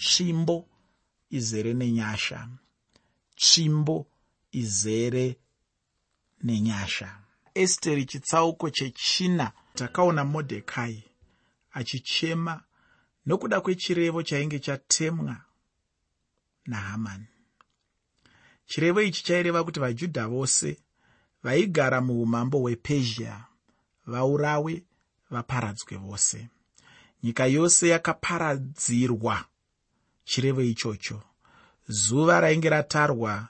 tsvimbo izere nenyasha. Tsvimbo izere nenyasha. Esteri chitsauko chechina takaona modhekai achichema nokuda kwechirevo chainge chatemwa nahamani chirevo ichi chaireva kuti vajudha vose vaigara muumambo hwepezhia vaurawe vaparadzwe vose. Nyika yose yakaparadzirwa chirevo ichocho. Zuva rainge ratarwa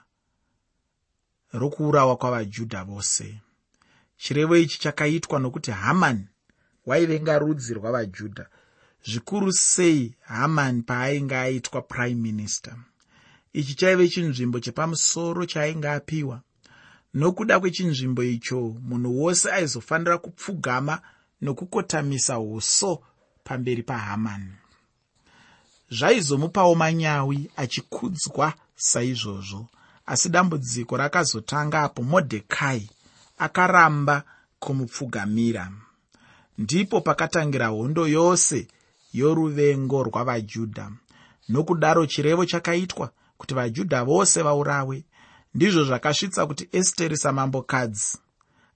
rokuurawa kwavajudha vose. Chirevo ichi chakaitwa nokuti hamani waivenga rudzi rwavajudha. Zvikuru sei hamani paainge aitwa prime minister? Ichi chaive chinzvimbo chepamusoro chaainge apiwa. Nokuda kwechinzvimbo icho munhu wose aizofanira kupfugama nokukotamisa uso pamberi pahamani zvaizomupawo manyawi achikudzwa saizvozvo. Asi dambudziko rakazotanga apo modhekai akaramba kumupfugamira. Ndipo pakatangira hondo yose yoruvengo rwavajudha. Nokudaro chirevo chakaitwa kuti vajudha vose vaurawe. Ndizvo zvakasvitsa kuti esteri samambokadzi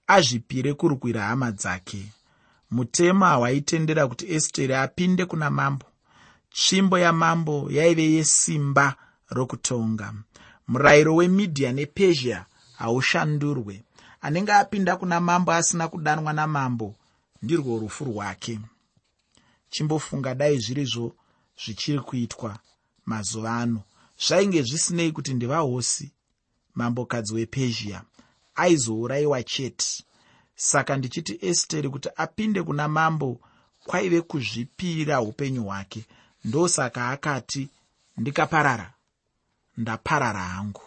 azvipire kurwira hama dzake. Mutemo hawaitendera kuti esteri apinde kuna mambo tsvimbo yamambo yaive yesimba rokutonga. Murayiro wemidhia nepezhia haushandurwe. Anenge apinda kuna mambo asina kudanwa namambo ndirwo rufu rwake. Chimbofunga dai zvirizvo zvichiri kuitwa mazuva ano. Zvainge zvisinei kuti ndivahosi mambokadzi wepezhia aizourayiwa chete. Saka ndichiti esteri kuti apinde kuna mambo kwaive kuzvipira upenyu hwake ndosaka akati ndikaparara. Ndaparara hangu.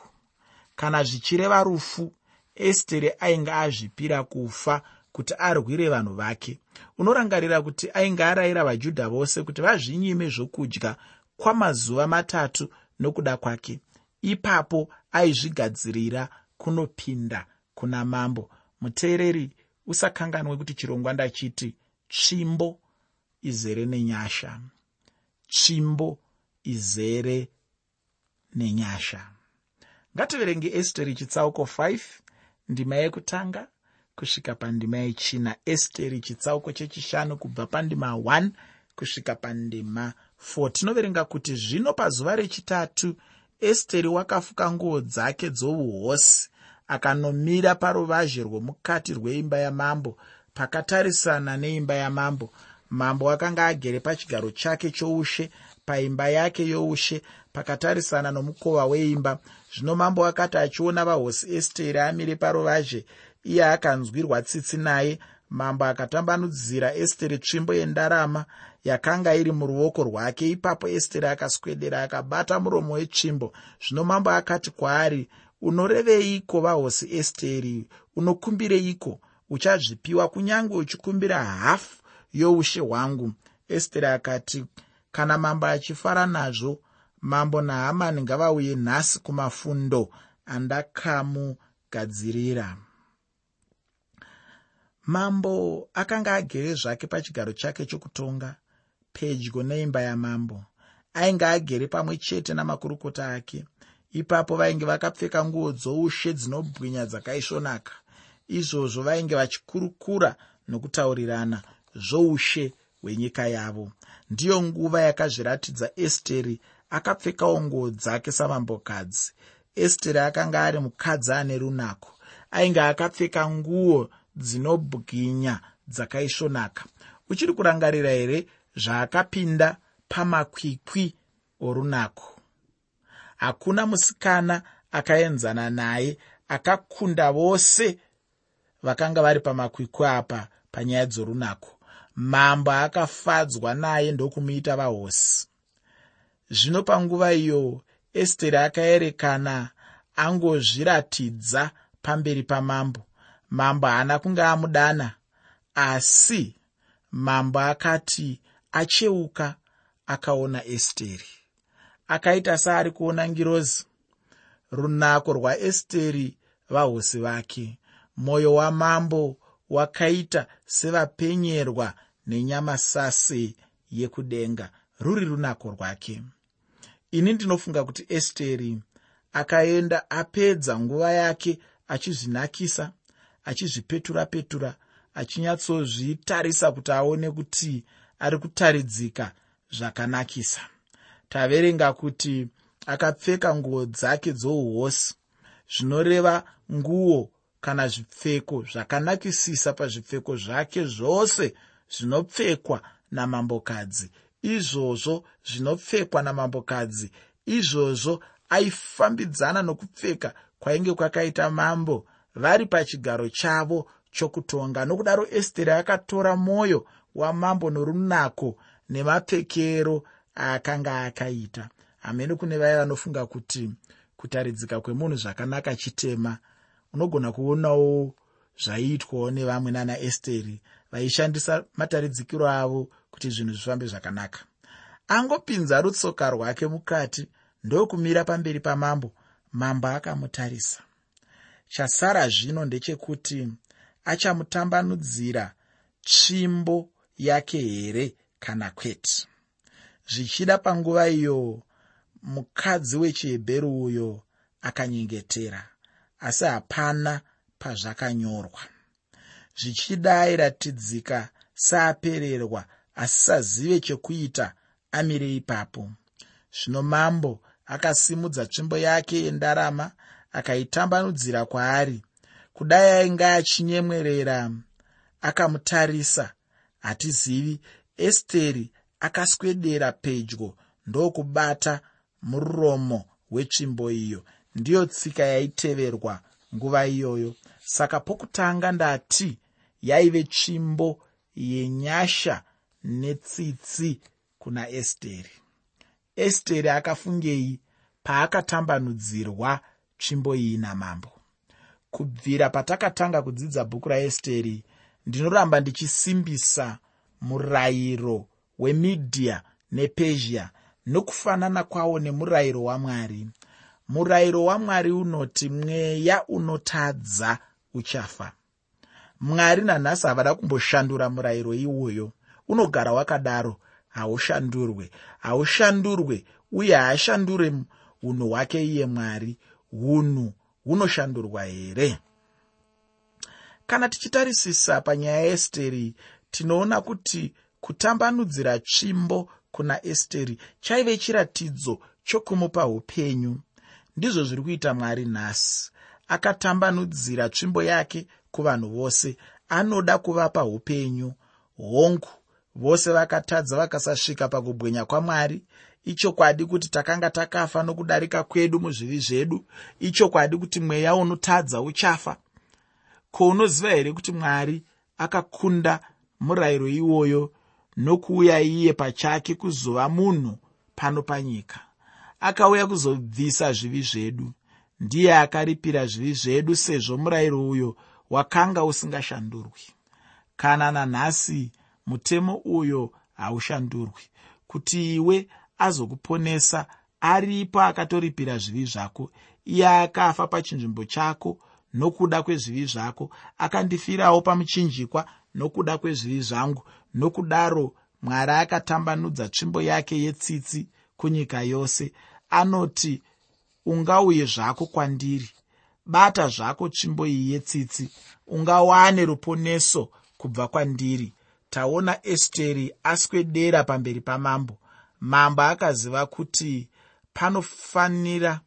Kana zvichireva rufu esteri ainge azvipira kufa kuti arwire vanhu vake. Unorangarira kuti ainge arayira vajudha vose kuti vazvinyime zvokudya kwamazuva matatu nokuda kwake. Ipapo aizvigadzirira kunopinda kuna mambo. Muteereri usakanganwe kuti chirongwa ndachiti tsvimbo izere nenyasha tsvimbo izere nenyasha. Ngativerenge esteri chitsauko 5 ndima yekutanga kusvika pandima yechina. Esteri chitsauko chechishanu kubva pandima 1 kusvika pandima 4 tinoverenga kuti zvino pazuva rechitatu esteri wakafuka nguo dzake dzouhosi akanomira paruvazhe rwomukati rweimba yamambo pakatarisana neimba yamambo mambo akanga agere pachigaro chake choushe paimba yake youshe pakatarisana nomukova weimba. Zvino mambo akati achiona vahosi esteri amire paruvazhe iye akanzwirwa tsitsi naye. Mambo akatambanudzira esteri tsvimbo yendarama yakanga iri muruoko rwake. Ipapo esteri akaswedera akabata muromo wetsvimbo. Zvino mambo akati kwaari unoreveiko vahosi esteri unokumbireiko uchazvipiwa kunyange uchikumbira hafu youshe hwangu. Esteri akati kana mambo achifara nazvo mambo nahamani ngavauye nhasi kumafundo andakamugadzirira mambo akanga agere zvake pachigaro chake chokutonga pedyo neimba yamambo. Ainge agere pamwe chete namakurukota ake. Ipapo vainge vakapfeka nguo dzoushe dzinobwinya dzakaisvonaka. Izvozvo vainge vachikurukura nokutaurirana zvoushe hwenyika yavo. Ndiyo nguva yakazviratidza esteri akapfekawo nguo dzake samambokadzi. Esteri akanga ari mukadzi ane runako ainge akapfeka nguo dzinobwinya dzakaisvonaka. Uchiri kurangarira here zvaakapinda pamakwikwi orunako? Hakuna musikana akaenzana naye akakunda vose vakanga vari pamakwikwi apa panyaya dzorunako mambo akafadzwa naye ndokumuita vahosi. Zvino panguva iyo esteri akaerekana angozviratidza pamberi pamambo. Mambo haana kunge amudana asi mambo akati acheuka akaona esteri akaita seari kuona ngirozi. Runako rwaesteri vahosi vake mwoyo wamambo wakaita sevapenyerwa nenyamasase yekudenga ruri runako rwake. Ini ndinofunga kuti esteri akaenda apedza nguva yake achizvinakisa achizvipetura petura achinyatsozvitarisa kuti aone kuti ari kutaridzika zvakanakisa. Taverenga kuti akapfeka nguo dzake dzouhosi zvinoreva nguo kana zvipfeko zvakanakisisa pazvipfeko zvake zvose zvinopfekwa namambokadzi. Izvozvo zvinopfekwa namambokadzi. Izvozvo aifambidzana nokupfeka kwainge kwakaita mambo. Vari pachigaro chavo chokutonga. Nokudaro esteri akatora mwoyo wamambo norunako nemapfekero aakanga akaita. Hamene kune vaya vanofunga kuti kutaridzika kwemunhu zvakanaka chitema. Unogona kuonawo zvaiitwawo nevamwe nana esteri vaishandisa mataridzikiro avo kuti zvinhu zvifambe zvakanaka. Angopinza rutsoka rwake mukati ndokumira pamberi pamambo mambo akamutarisa. Chasara zvino ndechekuti achamutambanudzira tsvimbo yake here kana kwete? Zvichida panguva iyo mukadzi wechihebheru uyo akanyengetera asi hapana pazvakanyorwa zvichida airatidzika saapererwa asi sazive chekuita amire ipapo. Zvino mambo akasimudza tsvimbo yake yendarama akaitambanudzira kwaari. Kudai ainge achinyemwerera akamutarisa hatizivi esteri akaswedera pedyo ndokubata muromo wetsvimbo iyo. Ndiyo tsika yaiteverwa nguva iyoyo. Saka pokutanga ndati yaive tsvimbo yenyasha netsitsi kuna esteri. Esteri akafungei paakatambanudzirwa tsvimbo iyi namambo. Kubvira patakatanga kudzidza bhuku raesteri ndinoramba ndichisimbisa murayiro wemidhiya nepezhia nokufanana kwawo nemurayiro wamwari. Murayiro wamwari unoti mweya unotadza uchafa mwari nanhasi havada kumboshandura murayiro iwoyo. Unogara wakadaro haushandurwe. Haushandurwe uye haashandure unhu hwake iye mwari. Unhu hunoshandurwa here? Kana tichitarisisa panyaya yeesteri tinoona kuti kutambanudzira tsvimbo kuna esteri chaive chiratidzo chokumupa upenyu. Ndizvo zviri kuita mwari nhasi. Akatambanudzira tsvimbo yake kuvanhu vose anoda kuvapa upenyu. Hongu vose vakatadza vakasasvika pakubwenya kwamwari. Ichokwadi kuti takanga takafa nokudarika kwedu muzvivi zvedu. Ichokwadi kuti mweya unotadza uchafa. Ko unoziva here kuti mwari akakunda murayiro iwoyo nokuuya iye pachake kuzova munhu pano panyika? Akauya kuzobvisa zvivi zvedu. Ndiye akaripira zvivi zvedu sezvo murayiro uyo wakanga usingashandurwi kana nanhasi mutemo uyo haushandurwi kuti iwe azokuponesa aripo akatoripira zvivi zvako iye akafa pachinzvimbo chako nokuda kwezvivi zvako akandifirawo pamuchinjikwa nokuda kwezvivi zvangu nokudaro mwari akatambanudza tsvimbo yake yetsitsi kunyika yose anoti ungauye zvako kwandiri bata zvako tsvimbo iyi yetsitsi. Ungawane ruponeso kubva kwandiri. Taona esteri aswedera pamberi pamambo. Mambo akaziva kuti panofanira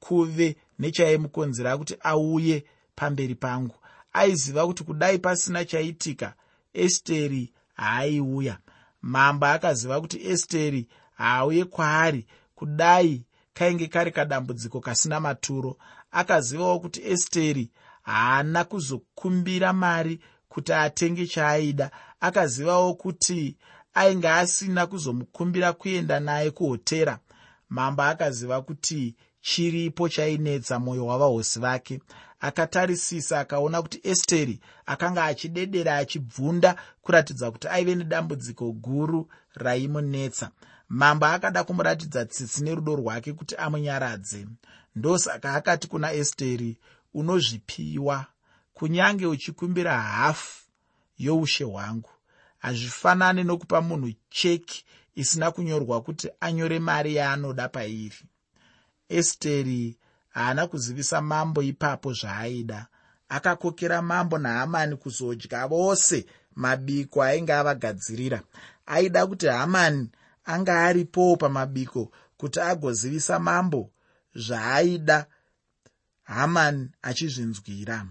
kuve nechaimukonzera kuti auye pamberi pangu. Aiziva kuti kudai pasina chaitika esteri haaiuya mambo akaziva kuti esteri haauye kwaari. Kudai kainge kari kadambudziko kasina maturo akazivawo kuti esteri haana kuzokumbira mari kuti atenge chaaida. Akazivawo kuti ainge asina kuzomukumbira kuenda naye kuhotera. Mambo akaziva kuti chiripo chainetsa mwoyo wavahosi vake. Akatarisisa akaona kuti esteri akanga achidedera achibvunda kuratidza kuti aive nedambudziko guru raimunetsa. Mambo akada kumuratidza tsitsi nerudo rwake kuti amunyaradze ndosaka akati kuna esteri unozvipiwa. Kunyange uchikumbira hafu youshe hwangu hazvifanani nokupa munhu cheki isina kunyorwa kuti anyore mari yaanoda pairi. Esteri haana kuzivisa mambo ipapo zvaaida. Akakokera mambo nahamani kuzodya vose mabiko ainge avagadzirira. Aida kuti hamani anga aripowo pamabiko kuti agozivisa mambo zvaaida hamani achizvinzwira.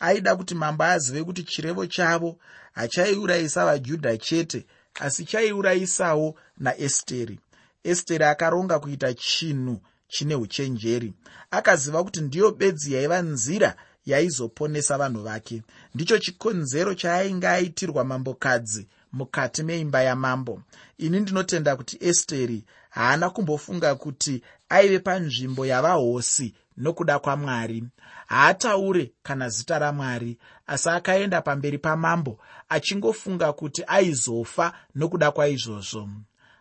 Aida kuti mambo azive kuti chirevo chavo hachaiurayisa vajudha chete asi chaiurayisawo naesteri. Esteri akaronga kuita chinhu chine uchenjeri. Akaziva kuti ndiyo bedzi yaiva nzira yaizoponesa vanhu vake. Ndicho chikonzero chaainge aitirwa mambokadzi mukati meimba yamambo. Ini ndinotenda kuti esteri haana kumbofunga kuti aive panzvimbo yavahosi nokuda kwamwari. Haataure kana zita ramwari asi akaenda pamberi pamambo achingofunga kuti aizofa nokuda kwaizvozvo.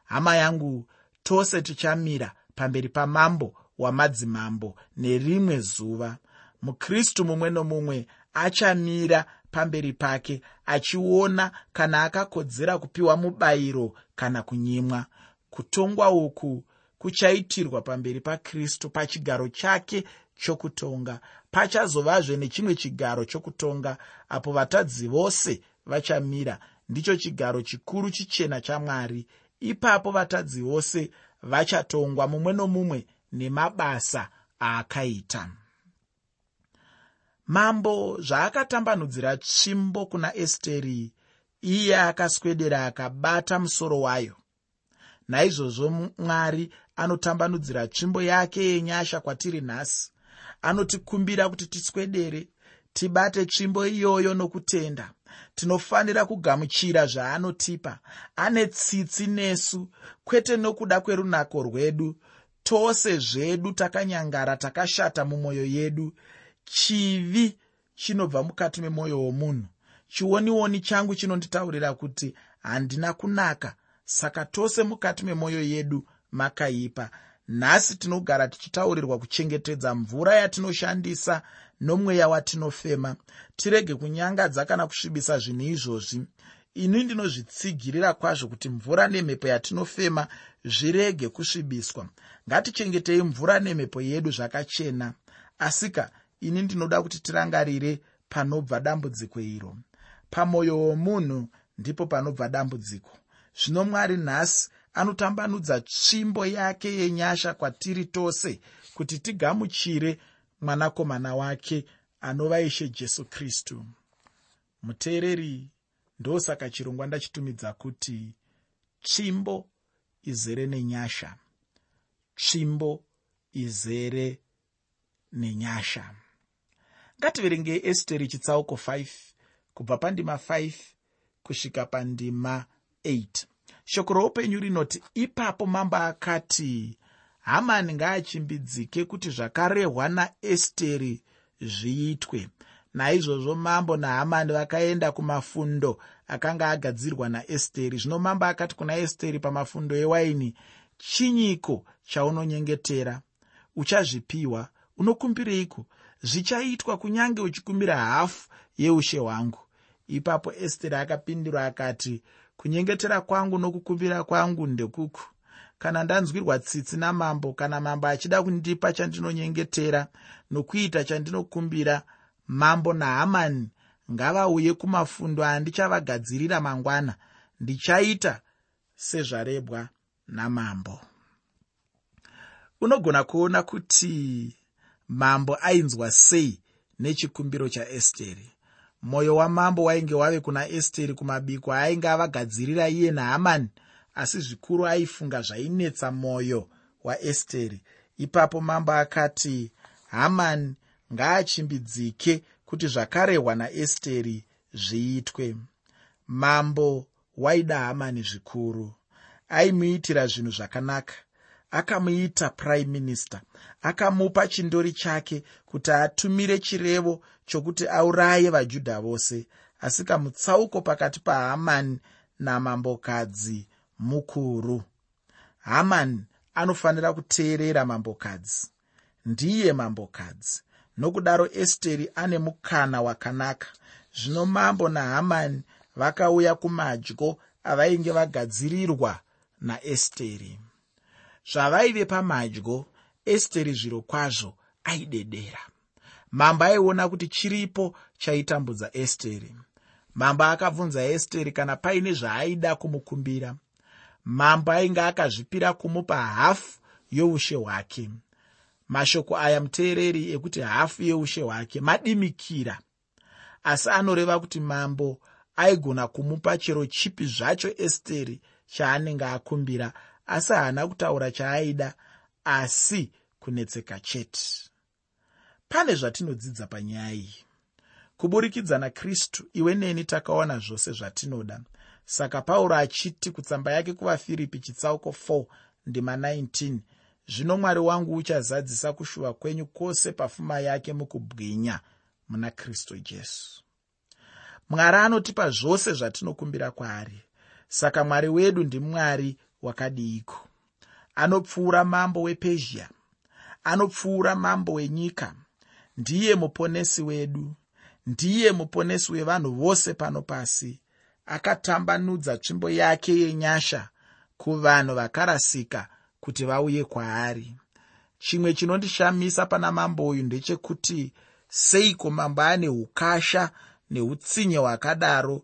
Hama yangu tose tichamira pamberi pamambo wamadzimambo nerimwe zuva. Mukristu mumwe nomumwe achamira pamberi pake achiona kana akakodzera kupiwa mubayiro kana kunyimwa. Kutongwa uku kuchaitirwa pamberi pakristu pachigaro chake chokutonga. Pachazovazve nechimwe chigaro chokutonga apo vatadzi vose vachamira. Ndicho chigaro chikuru chichena chamwari. Ipapo vatadzi vose vachatongwa mumwe nomumwe nemabasa aakaita. Mambo zvaakatambanudzira tsvimbo kuna esteri iye akaswedera akabata musoro wayo. Naizvozvo mwari anotambanudzira tsvimbo yake yenyasha kwatiri nhasi. Anotikumbira kuti tiswedere tibate tsvimbo iyoyo nokutenda. Tinofanira kugamuchira zvaanotipa. Ane tsitsi nesu kwete nokuda kwerunako rwedu. Tose zvedu takanyangara takashata mumwoyo yedu. Chivi chinobva mukati memwoyo womunhu. Chionioni changu chinonditaurira kuti handina kunaka saka tose mukati memwoyo yedu makaipa. Nhasi tinogara tichitaurirwa kuchengetedza mvura yatinoshandisa nomweya watinofema. Tirege kunyangadza kana kusvibisa zvinhu izvozvi. Ini ndinozvitsigirira kwazvo kuti mvura nemhepo yatinofema zvirege kusvibiswa. Ngatichengetei mvura nemhepo yedu zvakachena. Asika ini ndinoda kuti tirangarire panobva dambudziko iro. Pamwoyo womunhu ndipo panobva dambudziko. Zvino mwari nhasi anotambanudza tsvimbo yake yenyasha kwatiri tose kuti tigamuchire mwanakomana wake anova ishe jesu kristu. Muteereri ndosaka chirongwa ndachitumidza kuti tsvimbo izere nenyasha. Tsvimbo izere nenyasha. Ngativerengei esteri chitsauko 5 kubva pandima 5 kusvika pandima 8 shoko roupenyu rinoti ipapo mambo akati hamani ngaachimbidzike kuti zvakarehwa naesteri zviitwe. Naizvozvo mambo nahamani vakaenda kumafundo akanga agadzirwa naesteri. Zvino mambo akati kuna esteri pamafundo ewaini chinyiko chaunonyengetera? Uchazvipiwa unokumbireiko zvichaitwa kunyange uchikumbira hafu yeushe hwangu. Ipapo esteri akapindura akati kunyengetera kwangu nokukumbira kwangu ndekuku. Kana ndanzwirwa tsitsi namambo kana mambo achida kundipa chandinonyengetera nokuita chandinokumbira mambo nahamani ngavauye kumafundo andichavagadzirira mangwana ndichaita sezvarebwa namambo. Unogona kuona kuti mambo ainzwa sei nechikumbiro chaesteri mwoyo wamambo wainge wave kuna esteri kumabiko ainge avagadzirira iye nahamani asi zvikuru aifunga zvainetsa mwoyo waesteri ipapo mambo akati hamani ngaachimbidzike kuti zvakarehwa naesteri zviitwe. Mambo waida hamani zvikuru. Aimuitira zvinhu zvakanaka akamuita prime minister. Akamupa chindori chake kuti atumire chirevo chokuti auraye vajudha vose. Asi kamutsauko pakati pahamani namambokadzi mukuru. Hamani anofanira kuteerera mambokadzi. Ndiye mambokadzi. Nokudaro esteri ane mukana wakanaka. Zvino mambo nahamani vakauya kumadyo avainge vagadzirirwa naesteri zvavaive pamadyo esteri zviro kwazvo aidedera. Mambo aiona kuti chiripo chaitambudza esteri. Mambo akabvunza esteri kana paine zvaaida kumukumbira. Mambo ainge akazvipira kumupa hafu youshe hwake. Mashoko aya muteereri ekuti hafu yeushe hwake madimikira. Asi anoreva kuti mambo aigona kumupa chero chipi zvacho esteri chaanenge akumbira asi haana kutaura chaaida asi kunetseka chete. Pane zvatinodzidza panyaya iyi. Kuburikidza nakristu iwe neni takaona zvose zvatinoda. Saka pauro achiti kutsamba yake kuvafiripi chitsauko 4 ndima 19 zvino mwari wangu uchazadzisa kushuva kwenyu kwose pfuma yake mukubwinya muna kristu jesu. Mwari anotipa zvose zvatinokumbira kwaari. Saka mwari wedu ndimwari wakadiiko anopfuura mambo wepezhia anopfuura mambo wenyika. Ndiye muponesi wedu ndiye muponesi wevanhu vose pano pasi akatambanudza tsvimbo yake yenyasha kuvanhu vakarasika kuti vauye kwaari. Chimwe chinondishamisa pana mambo uyu ndechekuti seiko mambo ane ukasha neutsinye hwakadaro?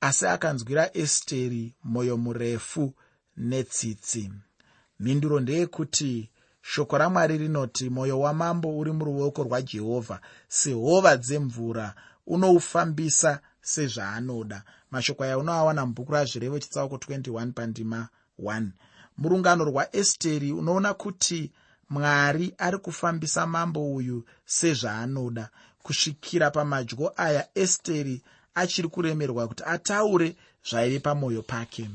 Asi akanzwira esteri mwoyo murefu netsitsi. Mhinduro ndeyekuti shoko ramwari rinoti mwoyo wamambo uri muruoko rwajehovha sehova dzemvura unoufambisa sezvaanoda. Mashoko aya unoawana mubhuku razvirevo chitsauko 21 pandima 1 murungano rwaesteri unoona kuti mwari ari kufambisa mambo uyu sezvaanoda. Kusvikira pamadyo aya esteri achiri kuremerwa kuti ataure zvaive pamwoyo pake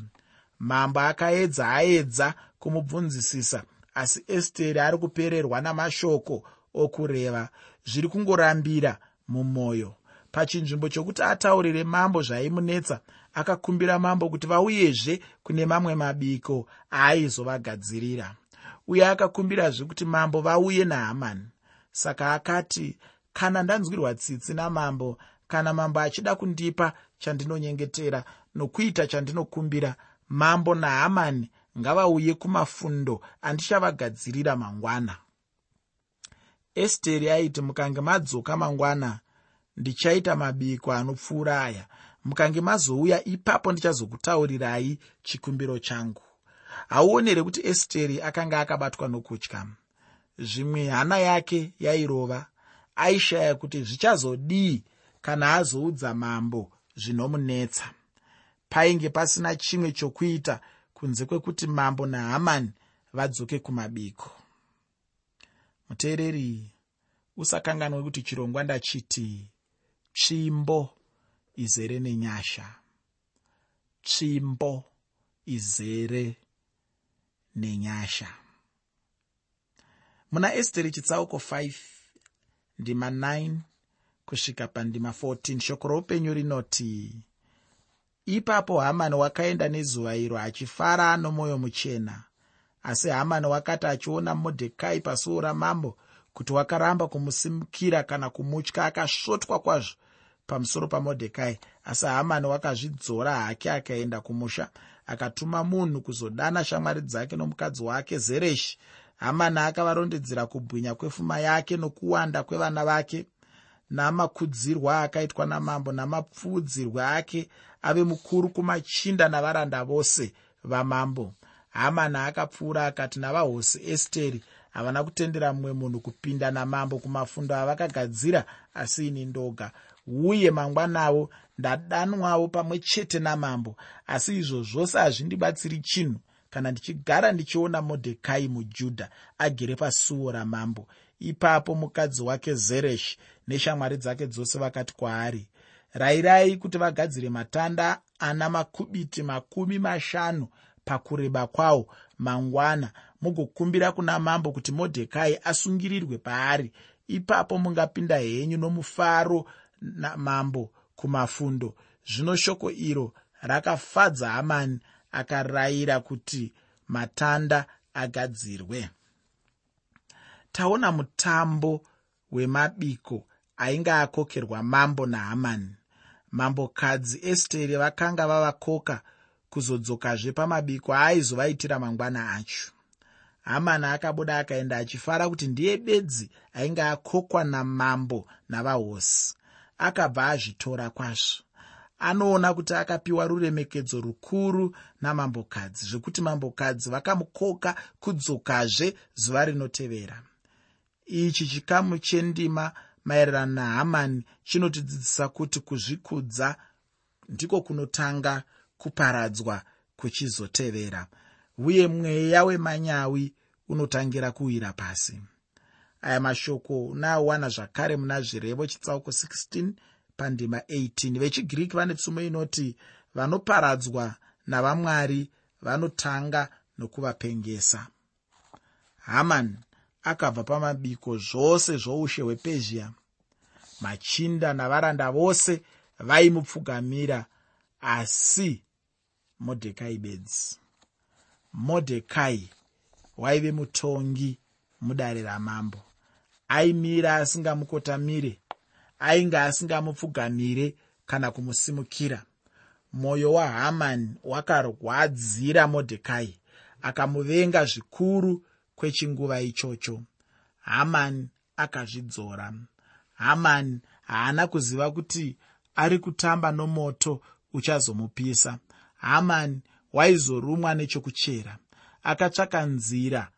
mambo akaedza aedza kumubvunzisisa asi esteri ari kupererwa namashoko okureva. Zviri kungorambira mumwoyo. Pachinzvimbo chokuti ataurire mambo zvaimunetsa akakumbira mambo kuti vauyezve kune mamwe mabiko aaizovagadzirira uye akakumbirazve kuti mambo vauye nahamani saka akati kana ndanzwirwa tsitsi namambo kana mambo achida kundipa chandinonyengetera nokuita chandinokumbira mambo nahamani ngavauye kumafundo andichavagadzirira mangwana. Esteri aiti mukange madzoka mangwana ndichaita mabiko anopfuura aya. Mukange mazouya ipapo ndichazokutaurirai chikumbiro changu. Hauonere kuti esteri akanga akabatwa nokutya. Zvimwe hana yake yairova aishaya kuti zvichazodii kana azoudza mambo zvinomunetsa painge pasina chimwe chokuita kunze kwekuti mambo nahamani vadzoke kumabiko. Muteereri usakanganwe kuti chirongwa ndachiti tsvimbo izere nenyasha. Tsvimbo izere nenyasha. Muna esteri chitsauko 5 ndima 9 kusvika pandima 14 shoko roupenyu rinoti ipapo hamani wakaenda nezuva iro achifara nomwoyo muchena. Asi hamani wakati achiona modhekai pasuo ramambo kuti wakaramba kumusimukira kana kumutya akasvotwa kwazvo pamusoro pamodhekai. Asi hamani wakazvidzora hake akaenda kumusha akatuma munhu kuzodana shamwari dzake nomukadzi wake zereshi. Hamani akavarondedzera kubwinya kwepfuma yake nokuwanda kwevana vake namakudzirwa akaitwa namambo namapfuudzirwe ake ave mukuru kumachinda navaranda vose vamambo. Hamani akapfuura akati navahosi esteri havana kutendera mumwe munhu kupinda namambo kumafundo avakagadzira asi ini ndoga. Uye mangwanavo ndadanwawo pamwe chete namambo asi izvo zvose hazvindibatsiri chinhu. Kana ndichigara ndichiona modhekai mujudha agere pasuo ramambo ipapo mukadzi wake zereshi neshamwari dzake dzose vakati kwaari rayirai kuti vagadzire matanda ana makubiti makumi mashanu pakureba kwawo mangwana mugokumbira kuna mambo kuti modhekai asungirirwe paari. Ipapo mungapinda henyu nomufaro namambo kumafundo. Zvino shoko iro rakafadza hamani akarayira kuti matanda agadzirwe taona mutambo wemabiko ainge akokerwa mambo nahamani mambokadzi esteri vakanga vavakoka kuzodzokazve pamabiko aaizovaitira mangwana acho. Hamani akabuda akaenda achifara kuti ndiye bedzi ainge akokwa namambo navahosi. Akabva azvitora kwazvo. Anoona kuti akapiwa ruremekedzo rukuru namambokadzi zvekuti mambokadzi vakamukoka kudzokazve zuva rinotevera ichi chikamu chendima maererano nahamani chinotidzidzisa kuti kuzvikudza ndiko kunotanga kuparadzwa kuchizotevera uye mweya wemanyawi unotangira kuwira pasi. Aya mashoko unaowana zvakare muna zvirevo chitsauko 16 pandima 18 vechigiriki vane tsumo inoti vanoparadzwa navamwari vanotanga nokuvapengesa. Haman akabva pamabiko zvose zvoushe hwepezhia. Machinda navaranda vose vaimupfugamira asi modhekai bedzi modhekai waive mutongi mudare ramambo. Aimira asingamukotamire ainge asingamupfugamire kana kumusimukira. Mwoyo wahamani wakarwadzira modhekai akamuvenga zvikuru kwechinguva ichocho. Hamani akazvidzora. Hamani haana kuziva kuti ari kutamba nomoto uchazomupisa. Hamani waizorumwa nechokuchera akatsvaka nzira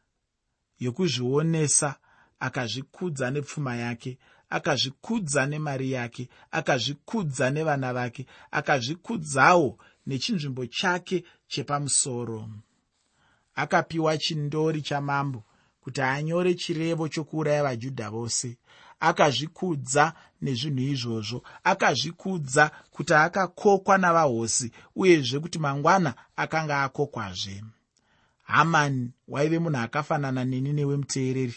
yokuzvionesa akazvikudza nepfuma yake akazvikudza nemari yake akazvikudza nevana vake akazvikudzawo nechinzvimbo chake chepamusoro akapiwa chindori chamambo kuti anyore chirevo chokuuraya vajudha vose. Akazvikudza nezvinhu izvozvo. Akazvikudza kuti akakokwa navahosi uyezve kuti mangwana akanga akokwazve. Hamani waive munhu akafanana neni newemuteereri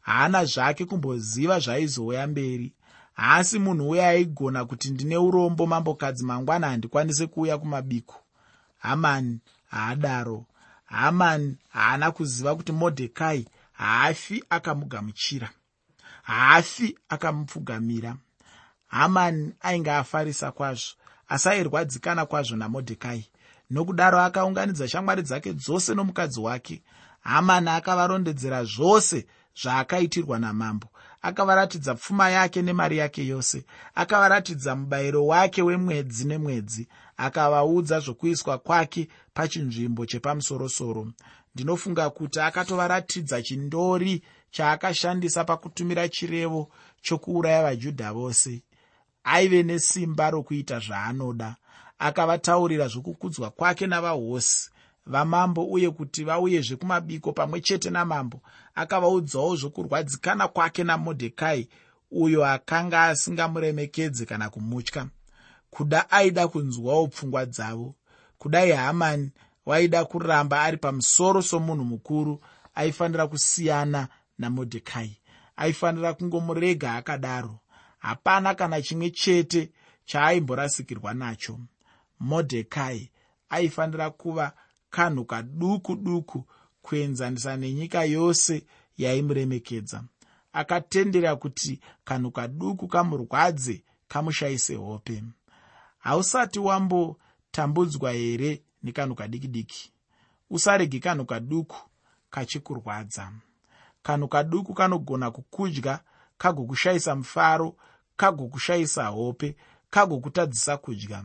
haana zvake kumboziva zvaizouya mberi. Haasi munhu uye aigona kuti ndine urombo mambokadzi mangwana handikwanise kuuya kumabiko. Hamani haadaro hamani haana kuziva kuti modhekai haafi akamugamuchira haafi akamupfugamira. Hamani ainge afarisa kwazvo asi airwadzikana kwazvo namodhekai. Nokudaro akaunganidza shamwari dzake dzose nomukadzi wake. Hamani akavarondedzera zvose zvaakaitirwa namambo. Akavaratidza pfuma yake nemari yake yose. Akavaratidza mubayiro wake wemwedzi nemwedzi akavaudza zvokuiswa kwake pachinzvimbo chepamusorosoro. Ndinofunga kuti akatovaratidza chindori chaakashandisa pakutumira chirevo chokuuraya vajudha vose. Aive nesimba rokuita zvaanoda. Akavataurira zvokukudzwa kwake navahosi vamambo uye kuti vauyezve kumabiko pamwe chete namambo. Akavaudzawo zvokurwadzikana kwake namodhekai uyo akanga asingamuremekedze kana kumutya kuda aida kunzwawo pfungwa dzavo. Kudai hamani waida kuramba ari pamusoro somunhu mukuru aifanira kusiyana namodhekai. Aifanira kungomurega akadaro. Hapana kana chimwe chete chaaimborasikirwa nacho. Modhekai aifanira kuva kanhu kaduku duku kuenzanisa nenyika yose yaimuremekedza akatendera kuti kanhu kaduku kamurwadze kamushayise hope hausati wambotambudzwa here nekanhu kadiki diki usarege kanhu kaduku kachikurwadza. Kanhu kaduku kanogona kukudya kagokushayisa mufaro kagokushayisa hope kagokutadzisa kudya.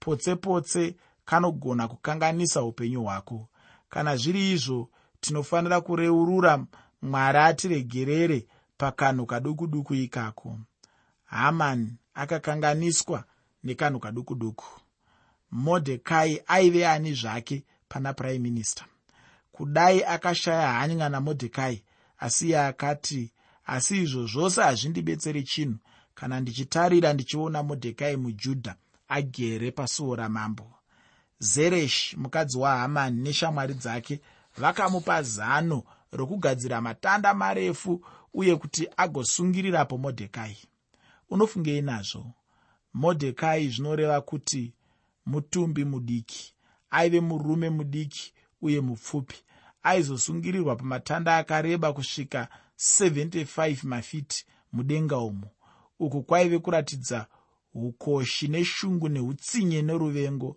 Potse potse kanogona kukanganisa upenyu hwako. Kana zviri izvo tinofanira kureurura mwari atiregerere pakanhu kaduku duku ikako. Hamani akakanganiswa nekanhu kaduku duku modhekai aive ani zvake pana prime minister. Kudai akashaya hanya namodhekai asi iye akati asi izvo zvose hazvindibetseri chinhu. Kana ndichitarira ndichiona modhekai mujudha agere pasuo ramambo. Zereshi mukadzi wahamani neshamwari dzake vakamupa zano rokugadzira matanda marefu uye kuti agosungirirapo modhekai. Unofungei nazvo modhekai zvinoreva kuti mutumbi mudiki aive murume mudiki uye mupfupi. Aizosungirirwa pamatanda akareba kusvika 75 mafiti mudenga umo uku kwaive kuratidza ukoshi neshungu neutsinye neruvengo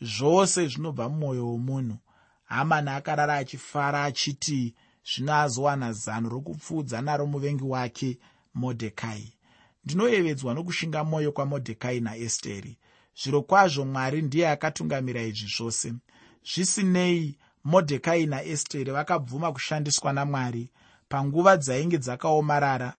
zvose zvinobva mumwoyo womunhu. Hamani akarara achifara achiti zvino azowana zano rokupfuudza naro muvengi wake modhekai ndinoyevedzwa nokushinga mwoyo kwamodhekai naesteri. Zviro kwazvo mwari ndiye akatungamira izvi zvose. Zvisinei modhekai naesteri vakabvuma kushandiswa namwari panguva dzainge dzakaomarara